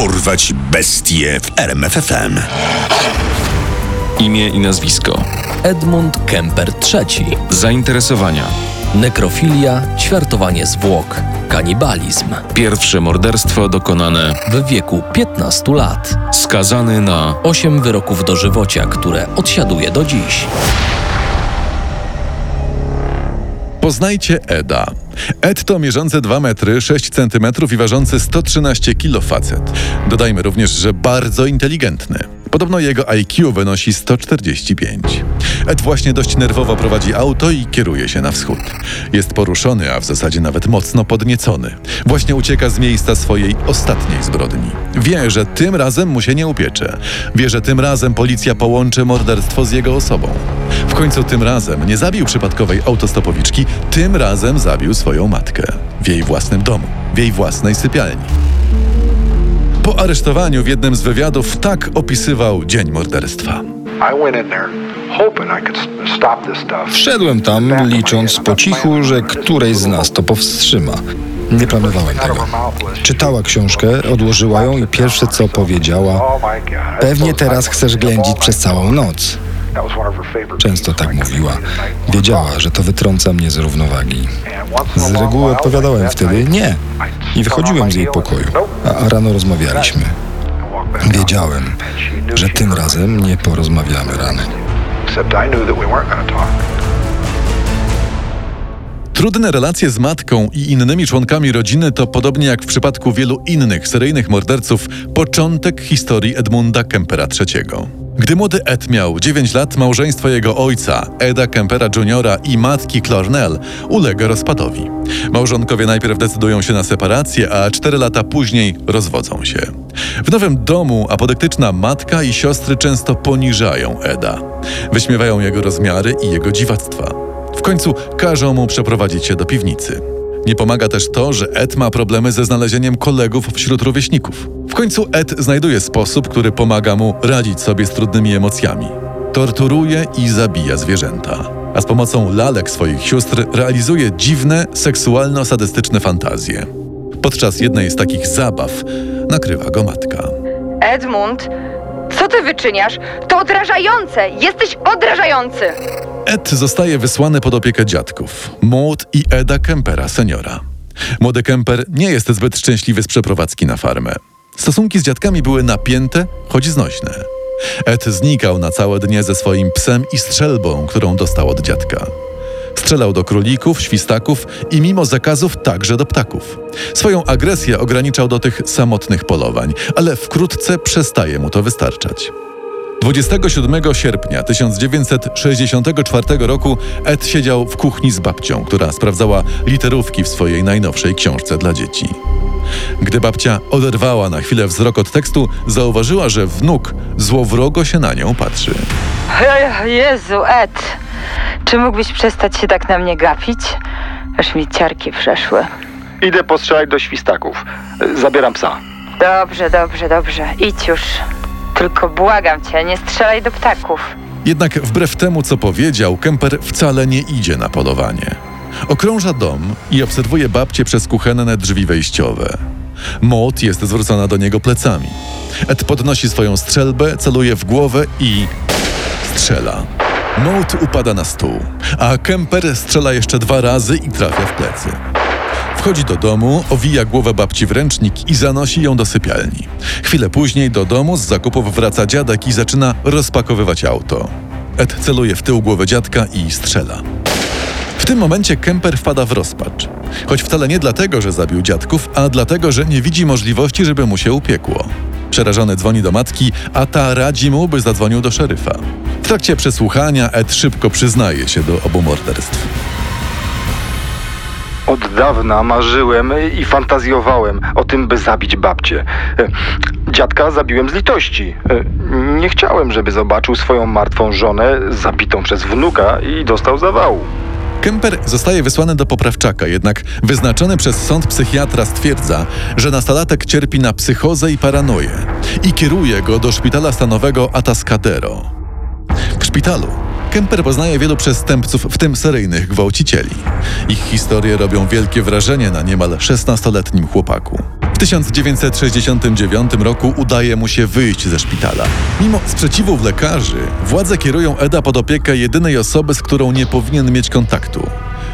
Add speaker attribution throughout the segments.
Speaker 1: Dorwać bestie w RMFFM.
Speaker 2: Imię i nazwisko.
Speaker 3: Edmund Kemper III.
Speaker 2: Zainteresowania.
Speaker 3: Nekrofilia, ćwiartowanie zwłok, kanibalizm.
Speaker 2: Pierwsze morderstwo dokonane.
Speaker 3: W wieku 15 lat.
Speaker 2: Skazany na.
Speaker 3: Osiem wyroków dożywocia, które odsiaduje do dziś.
Speaker 4: Poznajcie Eda. Ed to mierzący 2 metry 6 centymetrów i ważący 113 kg facet. Dodajmy również, że bardzo inteligentny. Podobno jego IQ wynosi 145. Ed właśnie dość nerwowo prowadzi auto i kieruje się na wschód. Jest poruszony, a w zasadzie nawet mocno podniecony. Właśnie ucieka z miejsca swojej ostatniej zbrodni. Wie, że tym razem mu się nie upiecze. Wie, że tym razem policja połączy morderstwo z jego osobą. W końcu tym razem nie zabił przypadkowej autostopowiczki, tym razem zabił swoją matkę. W jej własnym domu, w jej własnej sypialni. Po aresztowaniu w jednym z wywiadów tak opisywał dzień morderstwa.
Speaker 5: Wszedłem tam, licząc po cichu, że któreś z nas to powstrzyma. Nie planowałem tego. Czytała książkę, odłożyła ją i pierwsze co powiedziała:
Speaker 6: Oh
Speaker 5: Pewnie teraz chcesz ględzić przez całą noc. Często tak mówiła. Wiedziała, że to wytrąca mnie z równowagi. Z reguły odpowiadałem wtedy nie i wychodziłem z jej pokoju, a, rano rozmawialiśmy. Wiedziałem, że tym razem nie porozmawiamy
Speaker 6: talk.
Speaker 4: Trudne relacje z matką i innymi członkami rodziny to podobnie jak w przypadku wielu innych seryjnych morderców początek historii Edmunda Kempera III. Gdy młody Ed miał 9 lat, małżeństwo jego ojca, Eda Kempera Jr. i matki Clarnell ulega rozpadowi. Małżonkowie najpierw decydują się na separację, a 4 lata później rozwodzą się. W nowym domu apodyktyczna matka i siostry często poniżają Eda. Wyśmiewają jego rozmiary i jego dziwactwa. W końcu każą mu przeprowadzić się do piwnicy. Nie pomaga też to, że Ed ma problemy ze znalezieniem kolegów wśród rówieśników. W końcu Ed znajduje sposób, który pomaga mu radzić sobie z trudnymi emocjami. Torturuje i zabija zwierzęta. A z pomocą lalek swoich sióstr realizuje dziwne, seksualno-sadystyczne fantazje. Podczas jednej z takich zabaw nakrywa go matka.
Speaker 7: Edmund, co ty wyczyniasz? To odrażające! Jesteś odrażający!
Speaker 4: Ed zostaje wysłany pod opiekę dziadków, Maud i Eda Kempera seniora. Młody Kemper nie jest zbyt szczęśliwy z przeprowadzki na farmę. Stosunki z dziadkami były napięte, choć znośne. Ed znikał na całe dnie ze swoim psem i strzelbą, którą dostał od dziadka. Strzelał do królików, świstaków i mimo zakazów także do ptaków. Swoją agresję ograniczał do tych samotnych polowań, ale wkrótce przestaje mu to wystarczać. 27 sierpnia 1964 roku Ed siedział w kuchni z babcią, która sprawdzała literówki w swojej najnowszej książce dla dzieci. Gdy babcia oderwała na chwilę wzrok od tekstu, zauważyła, że wnuk złowrogo się na nią patrzy.
Speaker 7: Jezu, Ed! Czy mógłbyś przestać się tak na mnie gapić? Aż mi ciarki przeszły.
Speaker 8: Idę postrzelać do świstaków. Zabieram psa.
Speaker 7: Dobrze, dobrze, dobrze. Idź już. Tylko błagam cię, nie strzelaj do ptaków.
Speaker 4: Jednak wbrew temu, co powiedział, Kemper wcale nie idzie na polowanie. Okrąża dom i obserwuje babcię przez kuchenne drzwi wejściowe. Maud jest zwrócona do niego plecami. Ed podnosi swoją strzelbę, celuje w głowę i strzela. Maud upada na stół, a Kemper strzela jeszcze dwa razy i trafia w plecy. Wchodzi do domu, owija głowę babci w ręcznik i zanosi ją do sypialni. Chwilę później do domu z zakupów wraca dziadek i zaczyna rozpakowywać auto. Ed celuje w tył głowy dziadka i strzela. W tym momencie Kemper wpada w rozpacz. Choć wcale nie dlatego, że zabił dziadków, a dlatego, że nie widzi możliwości, żeby mu się upiekło. Przerażony dzwoni do matki, a ta radzi mu, by zadzwonił do szeryfa. W trakcie przesłuchania Ed szybko przyznaje się do obu morderstw.
Speaker 8: Od dawna marzyłem i fantazjowałem o tym, by zabić babcię. Dziadka zabiłem z litości. Nie chciałem, żeby zobaczył swoją martwą żonę zabitą przez wnuka i dostał zawału.
Speaker 4: Kemper zostaje wysłany do poprawczaka, jednak wyznaczony przez sąd psychiatra stwierdza, że nastolatek cierpi na psychozę i paranoję i kieruje go do szpitala stanowego Atascadero. W szpitalu Kemper poznaje wielu przestępców, w tym seryjnych gwałcicieli. Ich historie robią wielkie wrażenie na niemal 16-letnim chłopaku. W W 1969 roku udaje mu się wyjść ze szpitala. Mimo sprzeciwów lekarzy, władze kierują Eda pod opiekę jedynej osoby, z którą nie powinien mieć kontaktu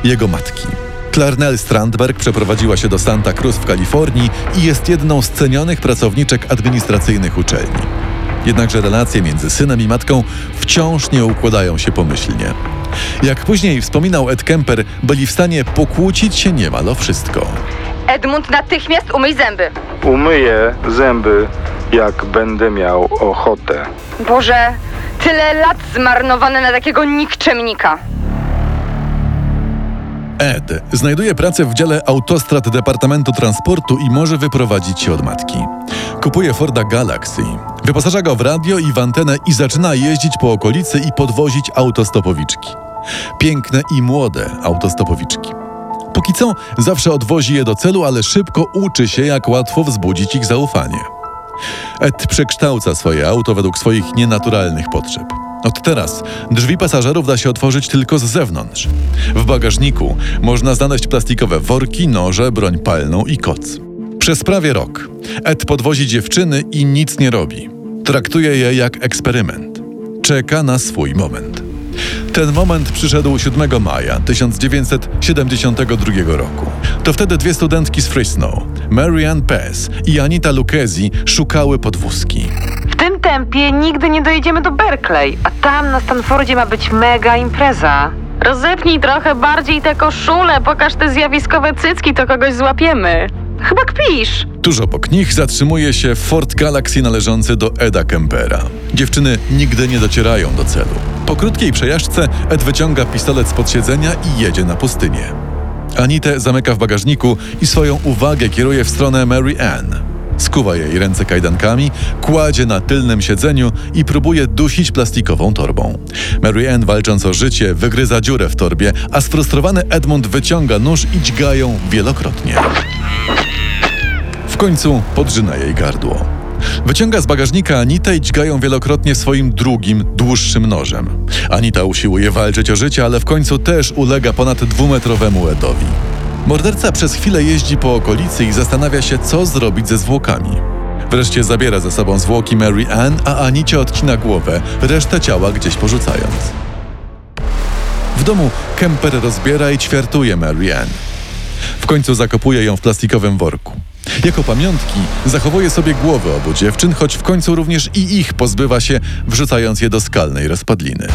Speaker 4: jego matki. Clarnell Strandberg przeprowadziła się do Santa Cruz w Kalifornii i jest jedną z cenionych pracowniczek administracyjnych uczelni. Jednakże relacje między synem i matką wciąż nie układają się pomyślnie. Jak później wspominał Ed Kemper, byli w stanie pokłócić się niemal o wszystko.
Speaker 7: Edmund, natychmiast umyj zęby.
Speaker 8: Umyję zęby, jak będę miał ochotę.
Speaker 7: Boże, tyle lat zmarnowane na takiego nikczemnika.
Speaker 4: Ed znajduje pracę w dziale autostrad Departamentu Transportu i może wyprowadzić się od matki. Kupuje Forda Galaxy, wyposaża go w radio i w antenę i zaczyna jeździć po okolicy i podwozić autostopowiczki. Piękne i młode autostopowiczki. Póki co zawsze odwozi je do celu, ale szybko uczy się, jak łatwo wzbudzić ich zaufanie. Ed przekształca swoje auto według swoich nienaturalnych potrzeb. Od teraz drzwi pasażerów da się otworzyć tylko z zewnątrz. W bagażniku można znaleźć plastikowe worki, noże, broń palną i koc. Przez prawie rok Ed podwozi dziewczyny i nic nie robi. Traktuje je jak eksperyment. Czeka na swój moment. Ten moment przyszedł 7 maja 1972 roku. To wtedy dwie studentki z Fresno, Marianne Pez i Anita Lucchesi, szukały podwózki.
Speaker 9: W tym tempie nigdy nie dojedziemy do Berkeley, a tam na Stanfordzie ma być mega impreza. Rozepnij trochę bardziej te koszule, pokaż te zjawiskowe cycki, to kogoś złapiemy. Chyba kpisz.
Speaker 4: Tuż obok nich zatrzymuje się Ford Galaxy należący do Eda Kempera. Dziewczyny nigdy nie docierają do celu. Po krótkiej przejażdżce Ed wyciąga pistolet spod siedzenia i jedzie na pustynię. Anitę zamyka w bagażniku i swoją uwagę kieruje w stronę Mary Ann. Skuwa jej ręce kajdankami, kładzie na tylnym siedzeniu i próbuje dusić plastikową torbą. Mary Ann, walcząc o życie, wygryza dziurę w torbie, a sfrustrowany Edmund wyciąga nóż i dźga ją wielokrotnie. W końcu podrzyna jej gardło. Wyciąga z bagażnika Anitę i dźgają wielokrotnie swoim drugim, dłuższym nożem. Anita usiłuje walczyć o życie, ale w końcu też ulega ponad dwumetrowemu Edowi. Morderca przez chwilę jeździ po okolicy i zastanawia się, co zrobić ze zwłokami. Wreszcie zabiera ze sobą zwłoki Mary Ann, a Anicie odcina głowę, resztę ciała gdzieś porzucając. W domu Kemper rozbiera i ćwiartuje Mary Ann. W końcu zakopuje ją w plastikowym worku. Jako pamiątki zachowuje sobie głowy obu dziewczyn, choć w końcu również i ich pozbywa się, wrzucając je do skalnej rozpadliny.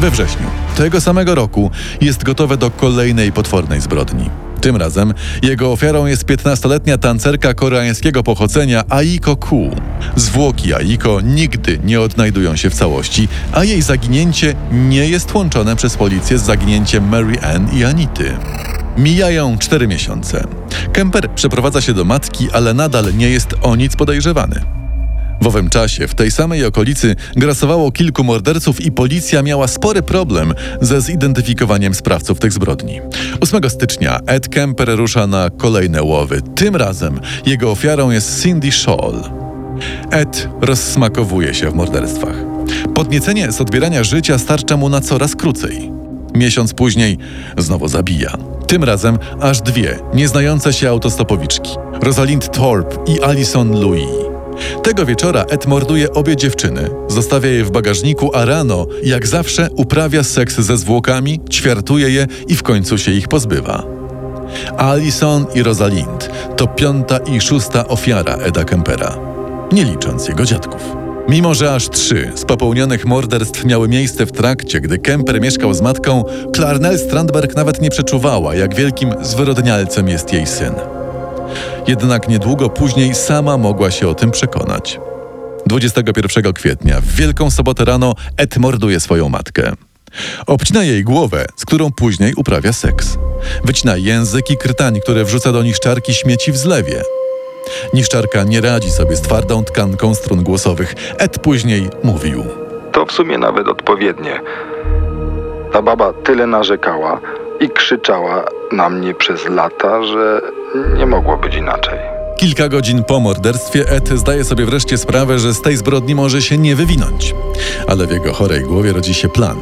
Speaker 4: We wrześniu tego samego roku jest gotowe do kolejnej potwornej zbrodni. Tym razem jego ofiarą jest 15-letnia tancerka koreańskiego pochodzenia Aiko Ku. Zwłoki Aiko nigdy nie odnajdują się w całości, a jej zaginięcie nie jest łączone przez policję z zaginięciem Mary Ann i Anity. Mijają cztery miesiące. Kemper przeprowadza się do matki, ale nadal nie jest o nic podejrzewany. W owym czasie w tej samej okolicy grasowało kilku morderców i policja miała spory problem ze zidentyfikowaniem sprawców tych zbrodni. 8 stycznia Ed Kemper rusza na kolejne łowy. Tym razem jego ofiarą jest Cindy Scholl. Ed rozsmakowuje się w morderstwach. Podniecenie z odbierania życia starcza mu na coraz krócej. Miesiąc później znowu zabija. Tym razem aż dwie nieznające się autostopowiczki. Rosalind Thorpe i Alison Louis. Tego wieczora Ed morduje obie dziewczyny, zostawia je w bagażniku, a rano, jak zawsze, uprawia seks ze zwłokami, ćwiartuje je i w końcu się ich pozbywa. Alison i Rosalind to piąta i szósta ofiara Eda Kempera, nie licząc jego dziadków. Mimo, że aż trzy z popełnionych morderstw miały miejsce w trakcie, gdy Kemper mieszkał z matką, Clarnell Strandberg nawet nie przeczuwała, jak wielkim zwyrodnialcem jest jej syn. Jednak niedługo później sama mogła się o tym przekonać. 21 kwietnia, w Wielką Sobotę rano, Ed morduje swoją matkę. Obcina jej głowę, z którą później uprawia seks. Wycina język i krtań, które wrzuca do niszczarki śmieci w zlewie. Niszczarka nie radzi sobie z twardą tkanką strun głosowych. Ed później mówił.
Speaker 8: To w sumie nawet odpowiednie. Ta baba tyle narzekała i krzyczała na mnie przez lata, że nie mogło być inaczej.
Speaker 4: Kilka godzin po morderstwie Ed zdaje sobie wreszcie sprawę, że z tej zbrodni może się nie wywinąć. Ale w jego chorej głowie rodzi się plan.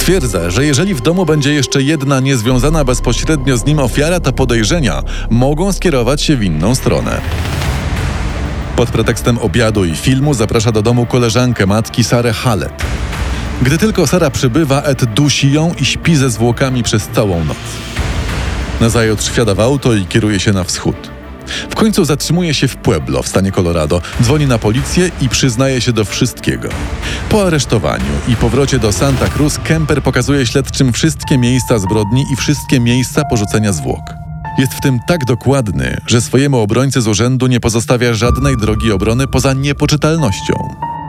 Speaker 4: Stwierdza, że jeżeli w domu będzie jeszcze jedna niezwiązana bezpośrednio z nim ofiara, to podejrzenia mogą skierować się w inną stronę. Pod pretekstem obiadu i filmu zaprasza do domu koleżankę matki Sarę Hallet. Gdy tylko Sara przybywa, Ed dusi ją i śpi ze zwłokami przez całą noc. Nazajutrz wsiada w auto i kieruje się na wschód. W końcu zatrzymuje się w Pueblo w stanie Colorado, dzwoni na policję i przyznaje się do wszystkiego. Po aresztowaniu i powrocie do Santa Cruz Kemper pokazuje śledczym wszystkie miejsca zbrodni i wszystkie miejsca porzucenia zwłok. Jest w tym tak dokładny, że swojemu obrońcy z urzędu nie pozostawia żadnej drogi obrony poza niepoczytalnością.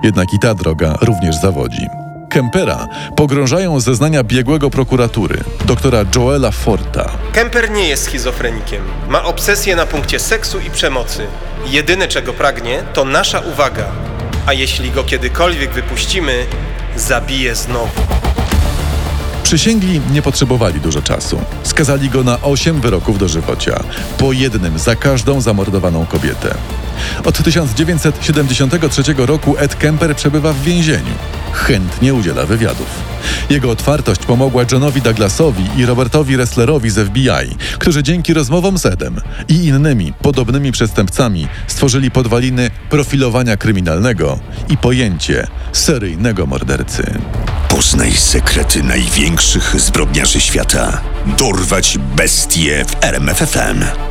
Speaker 4: Jednak i ta droga również zawodzi. Kempera pogrążają zeznania biegłego prokuratury, doktora Joela Forta.
Speaker 10: Kemper nie jest schizofrenikiem. Ma obsesję na punkcie seksu i przemocy. Jedyne czego pragnie to nasza uwaga. A jeśli go kiedykolwiek wypuścimy, zabije znowu.
Speaker 4: Przysięgli nie potrzebowali dużo czasu. Skazali go na 8 wyroków dożywocia, po jednym za każdą zamordowaną kobietę. Od 1973 roku Ed Kemper przebywa w więzieniu. Chętnie udziela wywiadów. Jego otwartość pomogła Johnowi Douglasowi i Robertowi Resslerowi z FBI, którzy dzięki rozmowom z Edem i innymi podobnymi przestępcami stworzyli podwaliny profilowania kryminalnego i pojęcie seryjnego mordercy.
Speaker 1: Poznaj sekrety największych zbrodniarzy świata. Dorwać bestie w RMFFM.